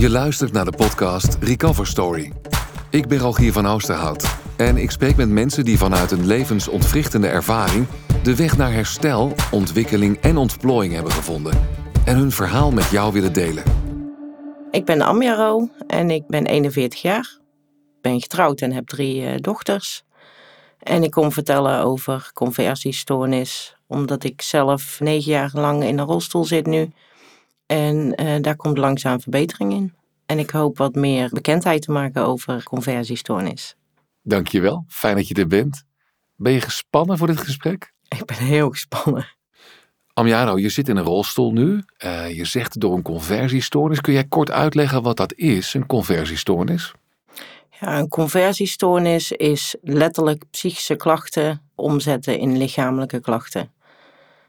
Je luistert naar de podcast Recover Story. Ik ben Rogier van Oosterhout en ik spreek met mensen die vanuit een levensontwrichtende ervaring de weg naar herstel, ontwikkeling en ontplooiing hebben gevonden en hun verhaal met jou willen delen. Ik ben Amjaro en ik ben 41 jaar. Ik ben getrouwd en heb drie uh, dochters. En ik kom vertellen over conversiestoornis, omdat ik zelf negen jaar lang in een rolstoel zit nu. En uh, daar komt langzaam verbetering in. En ik hoop wat meer bekendheid te maken over conversiestoornis. Dankjewel, fijn dat je er bent. Ben je gespannen voor dit gesprek? Ik ben heel gespannen. Amjano, je zit in een rolstoel nu. Uh, je zegt door een conversiestoornis. Kun jij kort uitleggen wat dat is, een conversiestoornis? Ja, een conversiestoornis is letterlijk psychische klachten omzetten in lichamelijke klachten.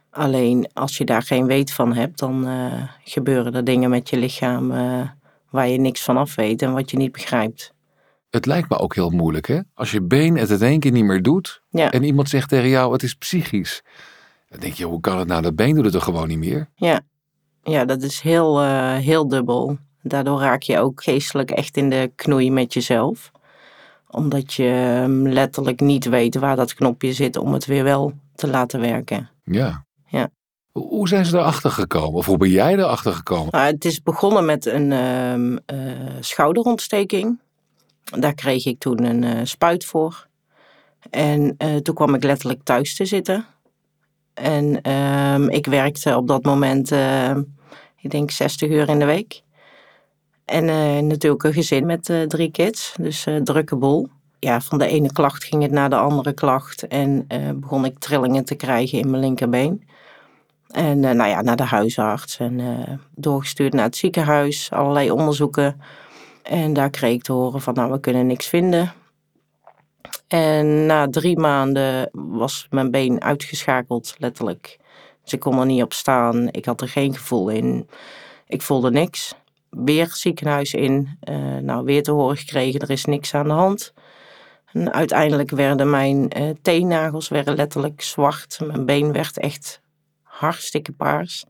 Alleen als je daar geen weet van hebt, dan uh, gebeuren er dingen met je lichaam uh, waar je niks van af weet en wat je niet begrijpt. Het lijkt me ook heel moeilijk, hè? Als je been het in één keer niet meer doet ja. en iemand zegt tegen jou, het is psychisch. Dan denk je, hoe kan het nou? Dat been doet het er gewoon niet meer. Ja, ja dat is heel, uh, heel dubbel. Daardoor raak je ook geestelijk echt in de knoei met jezelf. Omdat je um, letterlijk niet weet waar dat knopje zit om het weer wel te laten werken. Ja. Ja. Hoe zijn ze erachter gekomen? Of hoe ben jij erachter gekomen? Nou, het is begonnen met een um, uh, schouderontsteking. Daar kreeg ik toen een uh, spuit voor. En toen kwam ik letterlijk thuis te zitten. En um, ik werkte op dat moment, uh, ik denk 60 uur in de week. En uh, natuurlijk een gezin met uh, drie kids, dus drukke boel. Ja, van de ene klacht ging het naar de andere klacht. En begon ik trillingen te krijgen in mijn linkerbeen. En nou ja, naar de huisarts en doorgestuurd naar het ziekenhuis, allerlei onderzoeken. En daar kreeg ik te horen van, nou, we kunnen niks vinden. En na drie maanden was mijn been uitgeschakeld, letterlijk. Dus ik kon er niet op staan. Ik had er geen gevoel in. Ik voelde niks. Weer ziekenhuis in. Uh, nou, weer te horen gekregen, er is niks aan de hand. En uiteindelijk werden mijn uh, teennagels werden letterlijk zwart. Mijn been werd echt hartstikke paars.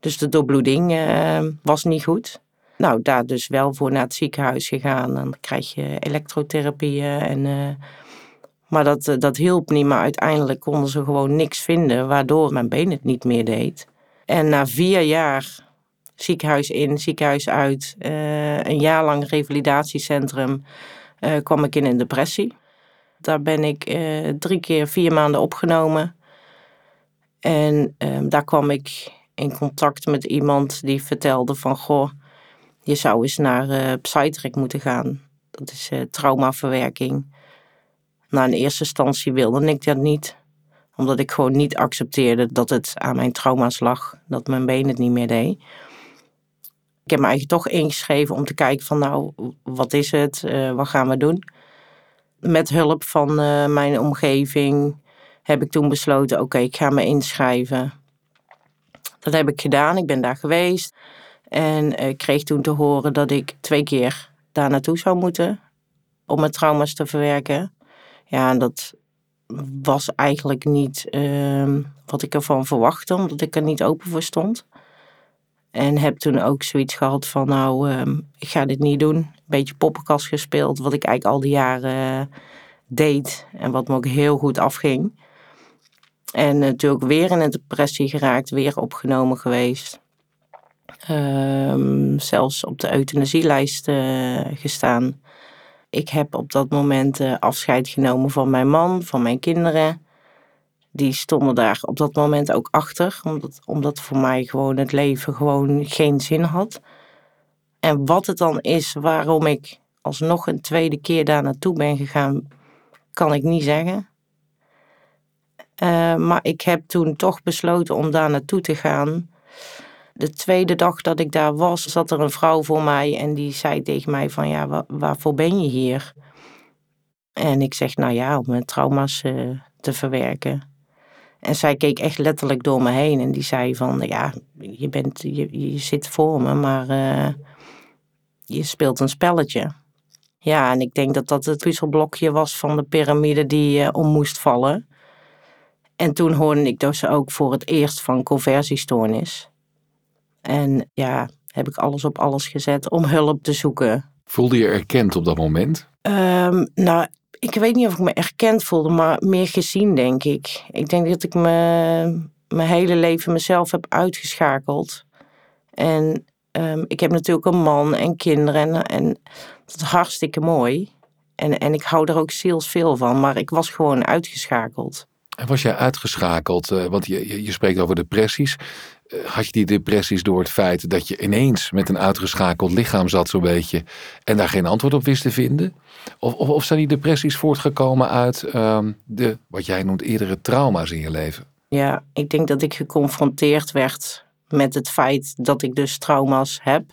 Dus de doorbloeding uh, was niet goed. Nou, daar dus wel voor naar het ziekenhuis gegaan. Dan krijg je elektrotherapieën en... Maar dat, dat hielp niet, maar uiteindelijk konden ze gewoon niks vinden, waardoor mijn been het niet meer deed. En na vier jaar ziekenhuis in, ziekenhuis uit, uh, een jaar lang revalidatiecentrum, uh, kwam ik in een depressie. Daar ben ik drie keer vier maanden opgenomen. En daar kwam ik in contact met iemand die vertelde van, goh, je zou eens naar uh, moeten gaan. Dat is traumaverwerking. Nou, in eerste instantie wilde ik dat niet. Omdat ik gewoon niet accepteerde dat het aan mijn trauma's lag. Dat mijn been het niet meer deed. Ik heb me eigenlijk toch ingeschreven om te kijken van nou, wat is het? Uh, wat gaan we doen? Met hulp van uh, mijn omgeving heb ik toen besloten, oké, ik ga me inschrijven. Dat heb ik gedaan, ik ben daar geweest. En ik kreeg toen te horen dat ik twee keer daar naartoe zou moeten. Om mijn trauma's te verwerken. Ja, dat was eigenlijk niet uh, wat ik ervan verwachtte, omdat ik er niet open voor stond. En heb toen ook zoiets gehad van, nou, uh, ik ga dit niet doen. Een beetje poppenkast gespeeld, wat ik eigenlijk al die jaren uh, deed en wat me ook heel goed afging. En natuurlijk weer in een depressie geraakt, weer opgenomen geweest. Um, zelfs op de euthanasielijst uh, gestaan. Ik heb op dat moment uh, afscheid genomen van mijn man, van mijn kinderen. Die stonden daar op dat moment ook achter, omdat, omdat voor mij gewoon het leven gewoon geen zin had. En wat het dan is waarom ik alsnog een tweede keer daar naartoe ben gegaan, kan ik niet zeggen. Uh, maar ik heb toen toch besloten om daar naartoe te gaan. De tweede dag dat ik daar was, zat er een vrouw voor mij en die zei tegen mij van ja, waar, waarvoor ben je hier? En ik zeg nou ja, om mijn trauma's uh, te verwerken. En zij keek echt letterlijk door me heen en die zei van ja, je, bent, je, je zit voor me, maar uh, je speelt een spelletje. Ja, en ik denk dat dat het puzzelblokje was van de piramide die uh, om moest vallen. En toen hoorde ik dus ook voor het eerst van conversiestoornis. En ja, heb ik alles op alles gezet om hulp te zoeken. Voelde je erkend op dat moment? Um, nou, ik weet niet of ik me erkend voelde, maar meer gezien, denk ik. Ik denk dat ik me, mijn hele leven mezelf heb uitgeschakeld. En um, ik heb natuurlijk een man en kinderen en, en dat is hartstikke mooi. En, en ik hou er ook zielsveel van, maar ik was gewoon uitgeschakeld. En was jij uitgeschakeld, uh, want je, je, spreekt over depressies. Uh, had je die depressies door het feit dat je ineens met een uitgeschakeld lichaam zat zo'n beetje en daar geen antwoord op wist te vinden? Of, of, of zijn die depressies voortgekomen uit um, de, wat jij noemt, eerdere trauma's in je leven? Ja, ik denk dat ik geconfronteerd werd met het feit dat ik dus trauma's heb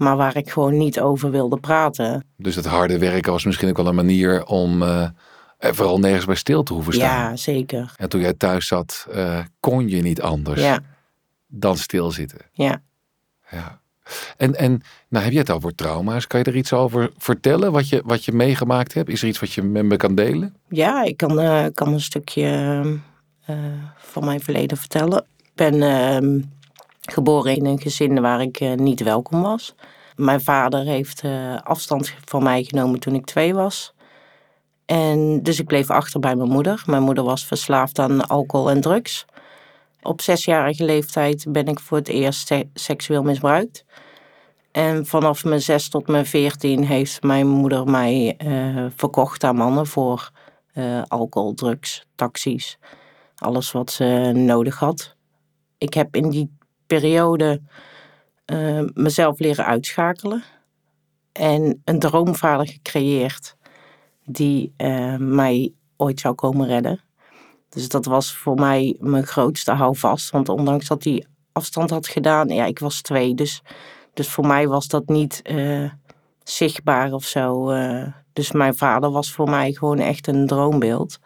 maar waar ik gewoon niet over wilde praten. Dus het harde werken was misschien ook wel een manier om uh, vooral nergens bij stil te hoeven staan. Ja, zeker. En toen jij thuis zat, uh, kon je niet anders ja. Dan stilzitten. Ja. ja. En, en nou heb je het over trauma's. Kan je er iets over vertellen wat je, wat je meegemaakt hebt? Is er iets wat je met me kan delen? Ja, ik kan, uh, kan een stukje van mijn verleden vertellen. Ik ben ehm, geboren in een gezin waar ik uh, niet welkom was. Mijn vader heeft afstand van mij genomen toen ik twee was. En dus ik bleef achter bij mijn moeder. Mijn moeder was verslaafd aan alcohol en drugs. Op zesjarige leeftijd ben ik voor het eerst seksueel misbruikt. En vanaf mijn zes tot mijn veertien heeft mijn moeder mij uh, verkocht aan mannen voor uh, alcohol, drugs, taxis. Alles wat ze nodig had. Ik heb in die periode uh, mezelf leren uitschakelen. En een droomvader gecreëerd die mij ooit zou komen redden. Dus dat was voor mij mijn grootste houvast. Want ondanks dat hij afstand had gedaan, ja, ik was twee. Dus, dus voor mij was dat niet uh, zichtbaar of zo. dus mijn vader was voor mij gewoon echt een droombeeld.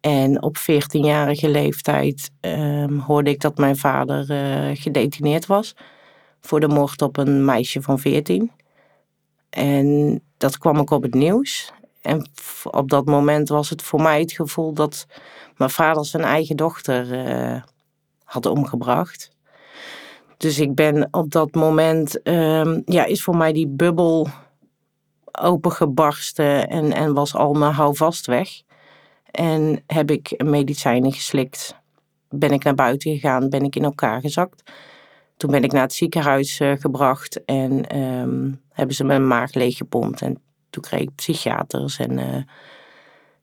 En op 14-jarige leeftijd um, hoorde ik dat mijn vader uh, gedetineerd was voor de moord op een meisje van 14. En dat kwam ook op het nieuws. En op dat moment was het voor mij het gevoel dat mijn vader zijn eigen dochter uh, had omgebracht. Dus ik ben op dat moment, um, ja, is voor mij die bubbel opengebarsten en, en was al mijn houvast weg. En heb ik medicijnen geslikt. Ben ik naar buiten gegaan, ben ik in elkaar gezakt. Toen ben ik naar het ziekenhuis uh, gebracht en um, hebben ze mijn maag leeggepompt. En toen kreeg ik psychiaters en uh,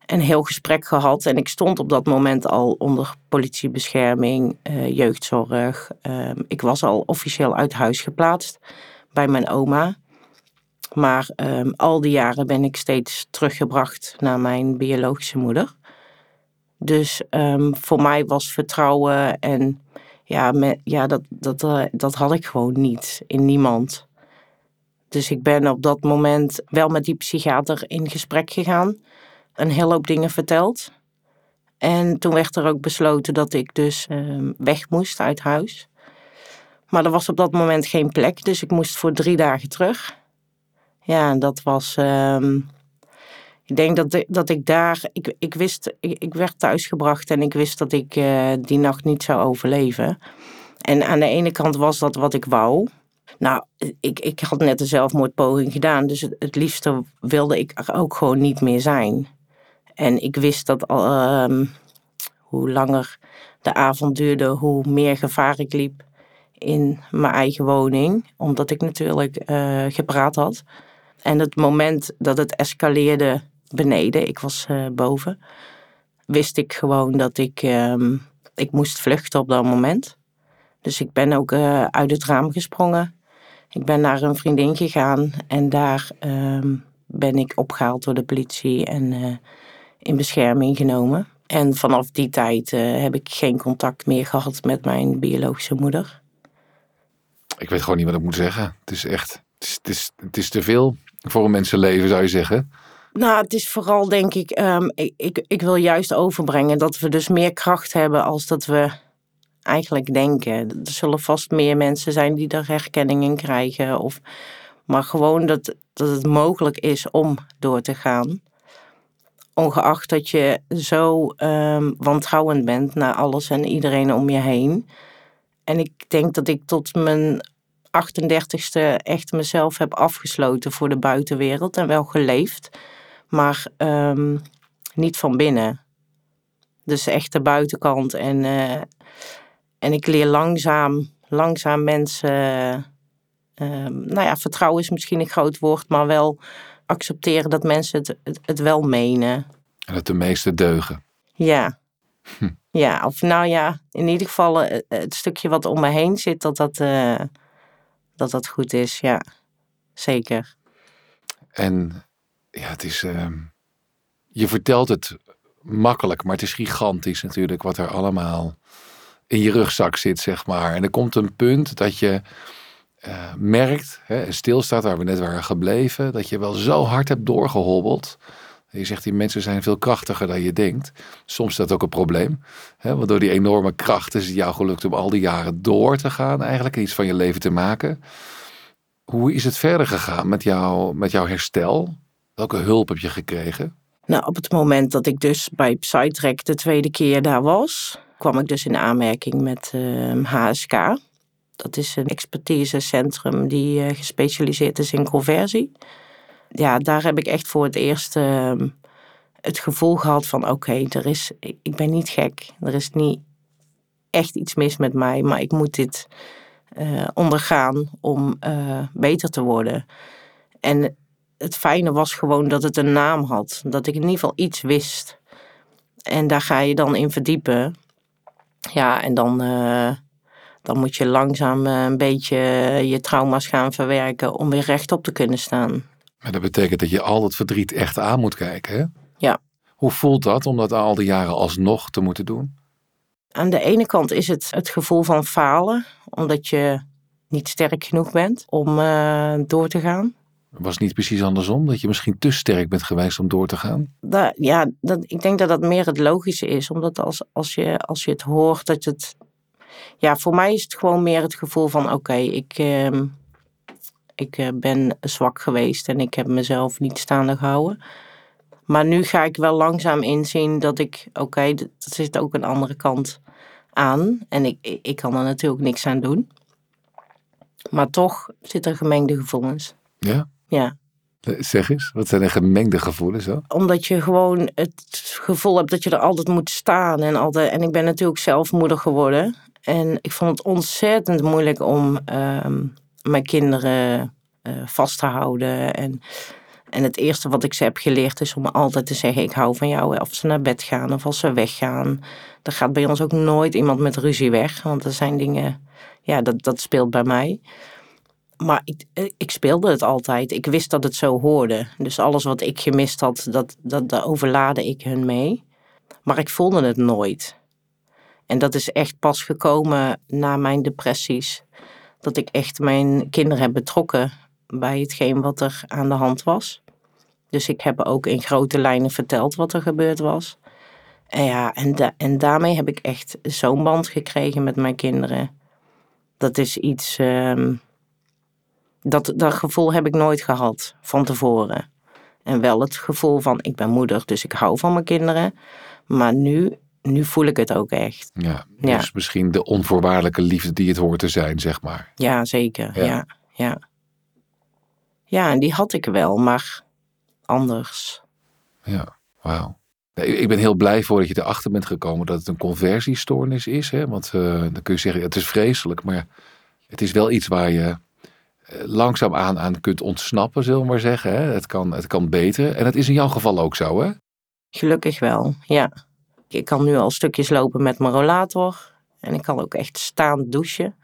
een heel gesprek gehad. En ik stond op dat moment al onder politiebescherming, uh, jeugdzorg. Um, ik was al officieel uit huis geplaatst bij mijn oma. Maar um, al die jaren ben ik steeds teruggebracht naar mijn biologische moeder. Dus um, voor mij was vertrouwen en ja, ja dat, dat, uh, dat had ik gewoon niet in niemand. Dus ik ben op dat moment wel met die psychiater in gesprek gegaan. Een hele hoop dingen verteld. En toen werd er ook besloten dat ik dus um, weg moest uit huis. Maar er was op dat moment geen plek, dus ik moest voor drie dagen terug. Ja, en dat was um, ik denk dat, dat ik daar, ik, ik wist, ik, ik werd thuisgebracht en ik wist dat ik uh, die nacht niet zou overleven. En aan de ene kant was dat wat ik wou. Nou, ik, ik had net een zelfmoordpoging gedaan, dus het, liefste wilde ik er ook gewoon niet meer zijn. En ik wist dat uh, hoe langer de avond duurde, hoe meer gevaar ik liep in mijn eigen woning, omdat ik natuurlijk uh, gepraat had. En het moment dat het escaleerde beneden, ik was uh, boven, wist ik gewoon dat ik, um, ik moest vluchten op dat moment. Dus ik ben ook uh, uit het raam gesprongen. Ik ben naar een vriendin gegaan en daar um, ben ik opgehaald door de politie en uh, in bescherming genomen. En vanaf die tijd heb ik geen contact meer gehad met mijn biologische moeder. Ik weet gewoon niet wat ik moet zeggen. Het is echt, het is, het is, het is te veel voor een mensenleven zou je zeggen. Nou, het is vooral denk ik, um, ik, ik, ik wil juist overbrengen dat we dus meer kracht hebben als dat we eigenlijk denken. Er zullen vast meer mensen zijn die er herkenning in krijgen. Of, Maar gewoon dat, dat het mogelijk is om door te gaan. Ongeacht dat je zo um, wantrouwend bent naar alles en iedereen om je heen. En ik denk dat ik tot mijn 38ste echt mezelf heb afgesloten voor de buitenwereld en wel geleefd, maar um, niet van binnen. Dus echt de buitenkant. En, uh, en ik leer langzaam, langzaam mensen. Uh, nou ja, vertrouwen is misschien een groot woord, maar wel accepteren dat mensen het, het, het wel menen. En dat de meeste deugen. Ja. Hm. Ja, of nou ja, in ieder geval het, het stukje wat om me heen zit, dat dat, uh, dat, dat goed is. Ja, zeker. En ja, het is. Uh, je vertelt het makkelijk, maar het is gigantisch natuurlijk wat er allemaal in je rugzak zit, zeg maar. En er komt een punt dat je uh, merkt, hè, stilstaat waar we net waren gebleven, dat je wel zo hard hebt doorgehobbeld. Je zegt, die mensen zijn veel krachtiger dan je denkt. Soms is dat ook een probleem. Hè, want door die enorme kracht is het jou gelukt om al die jaren door te gaan, eigenlijk iets van je leven te maken. Hoe is het verder gegaan met, jou, met jouw herstel? Welke hulp heb je gekregen? Nou, op het moment dat ik dus bij Psytrek de tweede keer daar was, kwam ik dus in aanmerking met HSK. Ehm, dat is een expertisecentrum die uh, gespecialiseerd is in conversie. Ja, daar heb ik echt voor het eerst ehm, het gevoel gehad van oké, er is, ik ben niet gek. Er is niet echt iets mis met mij, maar ik moet dit uh, ondergaan om uh, beter te worden. En het fijne was gewoon dat het een naam had. Dat ik in ieder geval iets wist. En daar ga je dan in verdiepen. Ja, en dan, uh, dan moet je langzaam uh, een beetje je trauma's gaan verwerken om weer rechtop te kunnen staan. Maar dat betekent dat je al het verdriet echt aan moet kijken, hè? Ja. Hoe voelt dat om dat al die jaren alsnog te moeten doen? Aan de ene kant is het het gevoel van falen, omdat je niet sterk genoeg bent om uh, door te gaan. Was het niet precies andersom? Dat je misschien te sterk bent geweest om door te gaan? Ja, dat, ik denk dat dat meer het logische is. Omdat als, als, je, als je het hoort, dat het. Ja, voor mij is het gewoon meer het gevoel van: oké, ik, uh, ik uh, ben zwak geweest en ik heb mezelf niet staande gehouden. Maar nu ga ik wel langzaam inzien dat ik, oké, okay, er zit ook een andere kant aan. En ik, ik kan er natuurlijk niks aan doen. Maar toch zitten er gemengde gevoelens. Ja? Ja. Zeg eens, wat zijn er gemengde gevoelens zo? Omdat je gewoon het gevoel hebt dat je er altijd moet staan. En, altijd, en ik ben natuurlijk zelf moeder geworden. En ik vond het ontzettend moeilijk om uh, mijn kinderen uh, vast te houden. En, en het eerste wat ik ze heb geleerd is om altijd te zeggen: Ik hou van jou. Of ze naar bed gaan of als ze weggaan. Er gaat bij ons ook nooit iemand met ruzie weg. Want er zijn dingen, ja, dat, dat speelt bij mij maar ik, eh, ik speelde het altijd. Ik wist dat het zo hoorde. Dus alles wat ik gemist had, dat, dat, dat overlaadde ik hun mee. Maar ik voelde het nooit. En dat is echt pas gekomen na mijn depressies. Dat ik echt mijn kinderen heb betrokken bij hetgeen wat er aan de hand was. Dus ik heb ook in grote lijnen verteld wat er gebeurd was. En ja, en, da en daarmee heb ik echt zo'n band gekregen met mijn kinderen. Dat is iets. Um, dat, dat gevoel heb ik nooit gehad van tevoren. En wel het gevoel van ik ben moeder, dus ik hou van mijn kinderen. Maar nu, nu voel ik het ook echt. Ja, dus ja. misschien de onvoorwaardelijke liefde die het hoort te zijn, zeg maar. Ja, zeker. Ja, ja. Ja, ja en die had ik wel, maar anders. Ja, wauw. Ik ben heel blij voor dat je erachter bent gekomen dat het een conversiestoornis is. Hè? Want uh, dan kun je zeggen, het is vreselijk, maar het is wel iets waar je eh, langzaamaan aan kunt ontsnappen, zullen we maar zeggen. Hè? Het, kan, het kan beter. En dat is in jouw geval ook zo, hè? Gelukkig wel, ja. Ik kan nu al stukjes lopen met mijn rollator. En ik kan ook echt staan douchen.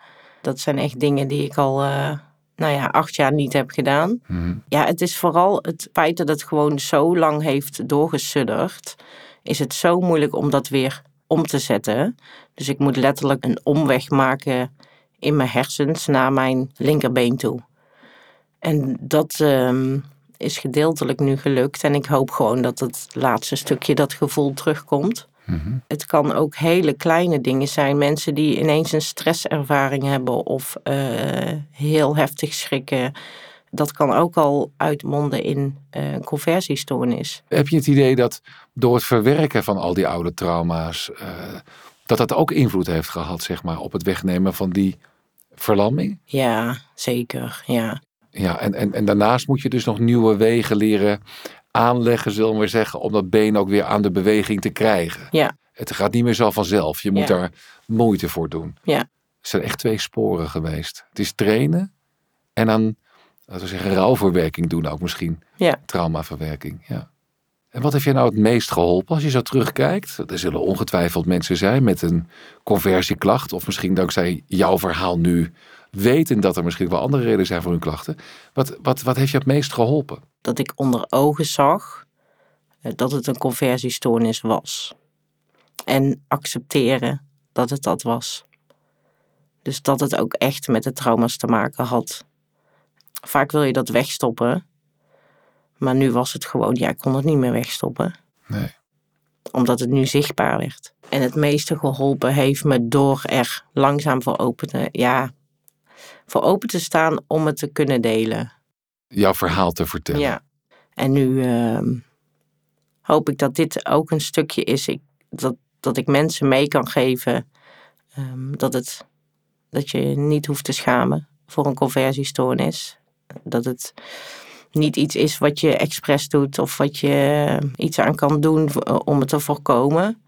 Dat zijn echt dingen die ik al, uh, nou ja, acht jaar niet heb gedaan. Mm. Ja, het is vooral het feit dat het gewoon zo lang heeft doorgesudderd. Is het zo moeilijk om dat weer om te zetten. Dus ik moet letterlijk een omweg maken in mijn hersens naar mijn linkerbeen toe. En dat um, is gedeeltelijk nu gelukt. En ik hoop gewoon dat het laatste stukje dat gevoel terugkomt. Mm-hmm. Het kan ook hele kleine dingen zijn. Mensen die ineens een stresservaring hebben of uh, heel heftig schrikken. dat kan ook al uitmonden in uh, een conversiestoornis. Heb je het idee dat door het verwerken van al die oude trauma's, uh, dat dat ook invloed heeft gehad, zeg maar, op het wegnemen van die verlamming? Ja, zeker. Ja. Ja, en, en, en daarnaast moet je dus nog nieuwe wegen leren aanleggen, zullen we maar zeggen, om dat been ook weer aan de beweging te krijgen. Ja. Het gaat niet meer zo vanzelf. Je moet ja. daar moeite voor doen. Ja. Het zijn echt twee sporen geweest. Het is trainen en dan, laten we zeggen, rouwverwerking doen ook misschien. Ja. Traumaverwerking, ja. En wat heeft je nou het meest geholpen als je zo terugkijkt? Er zullen ongetwijfeld mensen zijn met een conversieklacht. Of misschien dankzij jouw verhaal nu weten dat er misschien wel andere redenen zijn voor hun klachten. Wat, wat, wat heeft je het meest geholpen? Dat ik onder ogen zag eh, dat het een conversiestoornis was. En accepteren dat het dat was. Dus dat het ook echt met de trauma's te maken had. Vaak wil je dat wegstoppen. Maar nu was het gewoon, ja, ik kon het niet meer wegstoppen. Nee. Omdat het nu zichtbaar werd. En het meeste geholpen heeft me door er langzaam voor open te, ja, voor open te staan om het te kunnen delen. Jouw verhaal te vertellen. Ja. En nu uh, hoop ik dat dit ook een stukje is. Ik, dat, dat ik mensen mee kan geven. Um, dat, het, dat je niet hoeft te schamen voor een conversiestoornis. Dat het niet iets is wat je expres doet of wat je iets aan kan doen om het te voorkomen.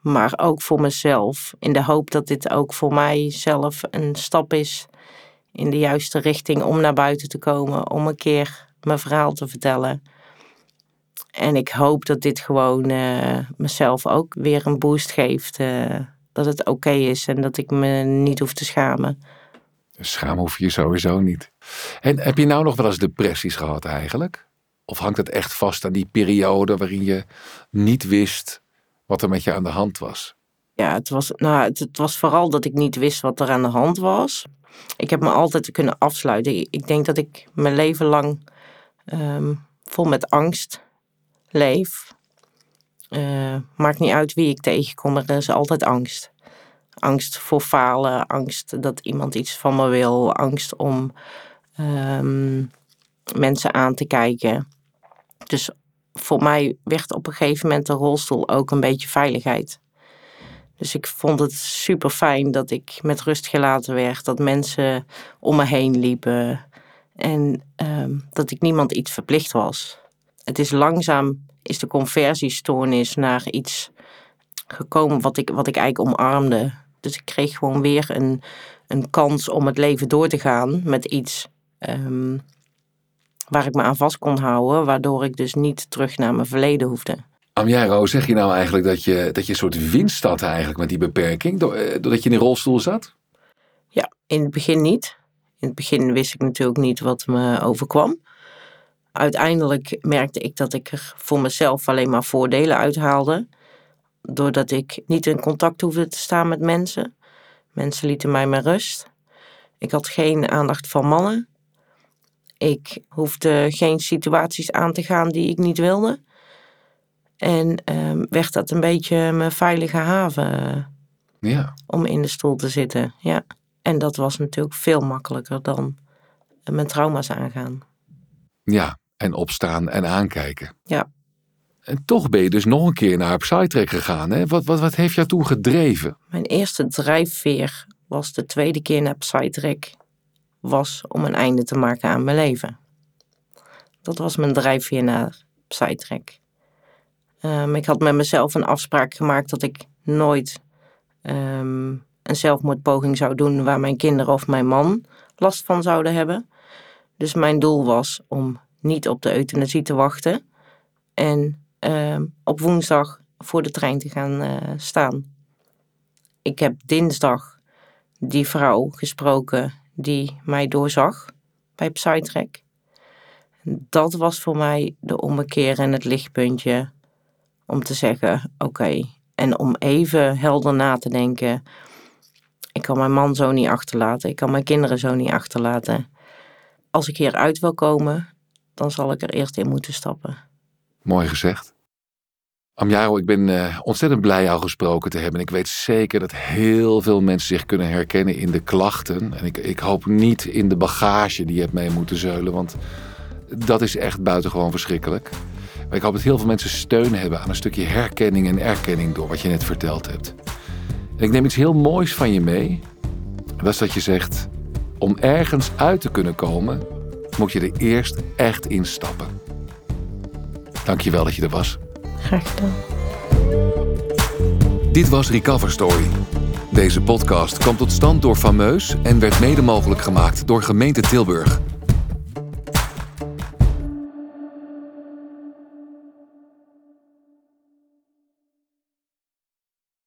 Maar ook voor mezelf. In de hoop dat dit ook voor mijzelf een stap is in de juiste richting om naar buiten te komen. Om een keer mijn verhaal te vertellen. En ik hoop dat dit gewoon uh, mezelf ook weer een boost geeft. Dat het oké is en dat ik me niet hoef te schamen. Schamen hoef je sowieso niet. En heb je nou nog wel eens depressies gehad eigenlijk? Of hangt het echt vast aan die periode waarin je niet wist wat er met je aan de hand was? Ja, het was, nou, het, was vooral dat ik niet wist wat er aan de hand was. Ik heb me altijd kunnen afsluiten. Ik denk dat ik mijn leven lang um, vol met angst leef. Uh, maakt niet uit wie ik tegenkom, er is altijd angst. Angst voor falen, angst dat iemand iets van me wil, angst om um, mensen aan te kijken. Dus voor mij werd op een gegeven moment de rolstoel ook een beetje veiligheid. Dus ik vond het super fijn dat ik met rust gelaten werd, dat mensen om me heen liepen en um, dat ik niemand iets verplicht was. Het is langzaam is de conversiestoornis naar iets gekomen wat ik, wat ik eigenlijk omarmde. Dus ik kreeg gewoon weer een, een kans om het leven door te gaan met iets um, waar ik me aan vast kon houden, waardoor ik dus niet terug naar mijn verleden hoefde. Amjaro, zeg je nou eigenlijk dat je, dat je een soort winst had eigenlijk met die beperking, doordat je in een rolstoel zat? Ja, in het begin niet. In het begin wist ik natuurlijk niet wat me overkwam. Uiteindelijk merkte ik dat ik er voor mezelf alleen maar voordelen uithaalde. Doordat ik niet in contact hoefde te staan met mensen. Mensen lieten mij met rust. Ik had geen aandacht van mannen. Ik hoefde geen situaties aan te gaan die ik niet wilde. En um, werd dat een beetje mijn veilige haven. Ja. Om in de stoel te zitten. Ja. En dat was natuurlijk veel makkelijker dan mijn trauma's aangaan. Ja, en opstaan en aankijken. Ja. En toch ben je dus nog een keer naar Psytrek gegaan. Hè? Wat, wat, wat heeft jou toen gedreven? Mijn eerste drijfveer was de tweede keer naar Psytrek. Was om een einde te maken aan mijn leven. Dat was mijn drijfveer naar Psytrek. Um, ik had met mezelf een afspraak gemaakt dat ik nooit um, een zelfmoordpoging zou doen waar mijn kinderen of mijn man last van zouden hebben. Dus mijn doel was om niet op de euthanasie te wachten en op woensdag voor de trein te gaan uh, staan. Ik heb dinsdag die vrouw gesproken die mij doorzag bij Psytrek. Dat was voor mij de ommekeer en het lichtpuntje om te zeggen: oké, en om even helder na te denken. Ik kan mijn man zo niet achterlaten, ik kan mijn kinderen zo niet achterlaten. Als ik hieruit wil komen, dan zal ik er eerst in moeten stappen. Mooi gezegd. Amjaro, ik ben uh, ontzettend blij jou gesproken te hebben. Ik weet zeker dat heel veel mensen zich kunnen herkennen in de klachten. En ik, ik hoop niet in de bagage die je hebt mee moeten zeulen, want dat is echt buitengewoon verschrikkelijk. Ik hoop dat heel veel mensen steun hebben aan een stukje herkenning en erkenning door wat je net verteld hebt. En ik neem iets heel moois van je mee. Dat is dat je zegt, om ergens uit te kunnen komen, moet je er eerst echt instappen. Dankjewel dat je er was. Graag gedaan. Dit was Recover Story. Deze podcast kwam tot stand door Fameus en werd mede mogelijk gemaakt door gemeente Tilburg.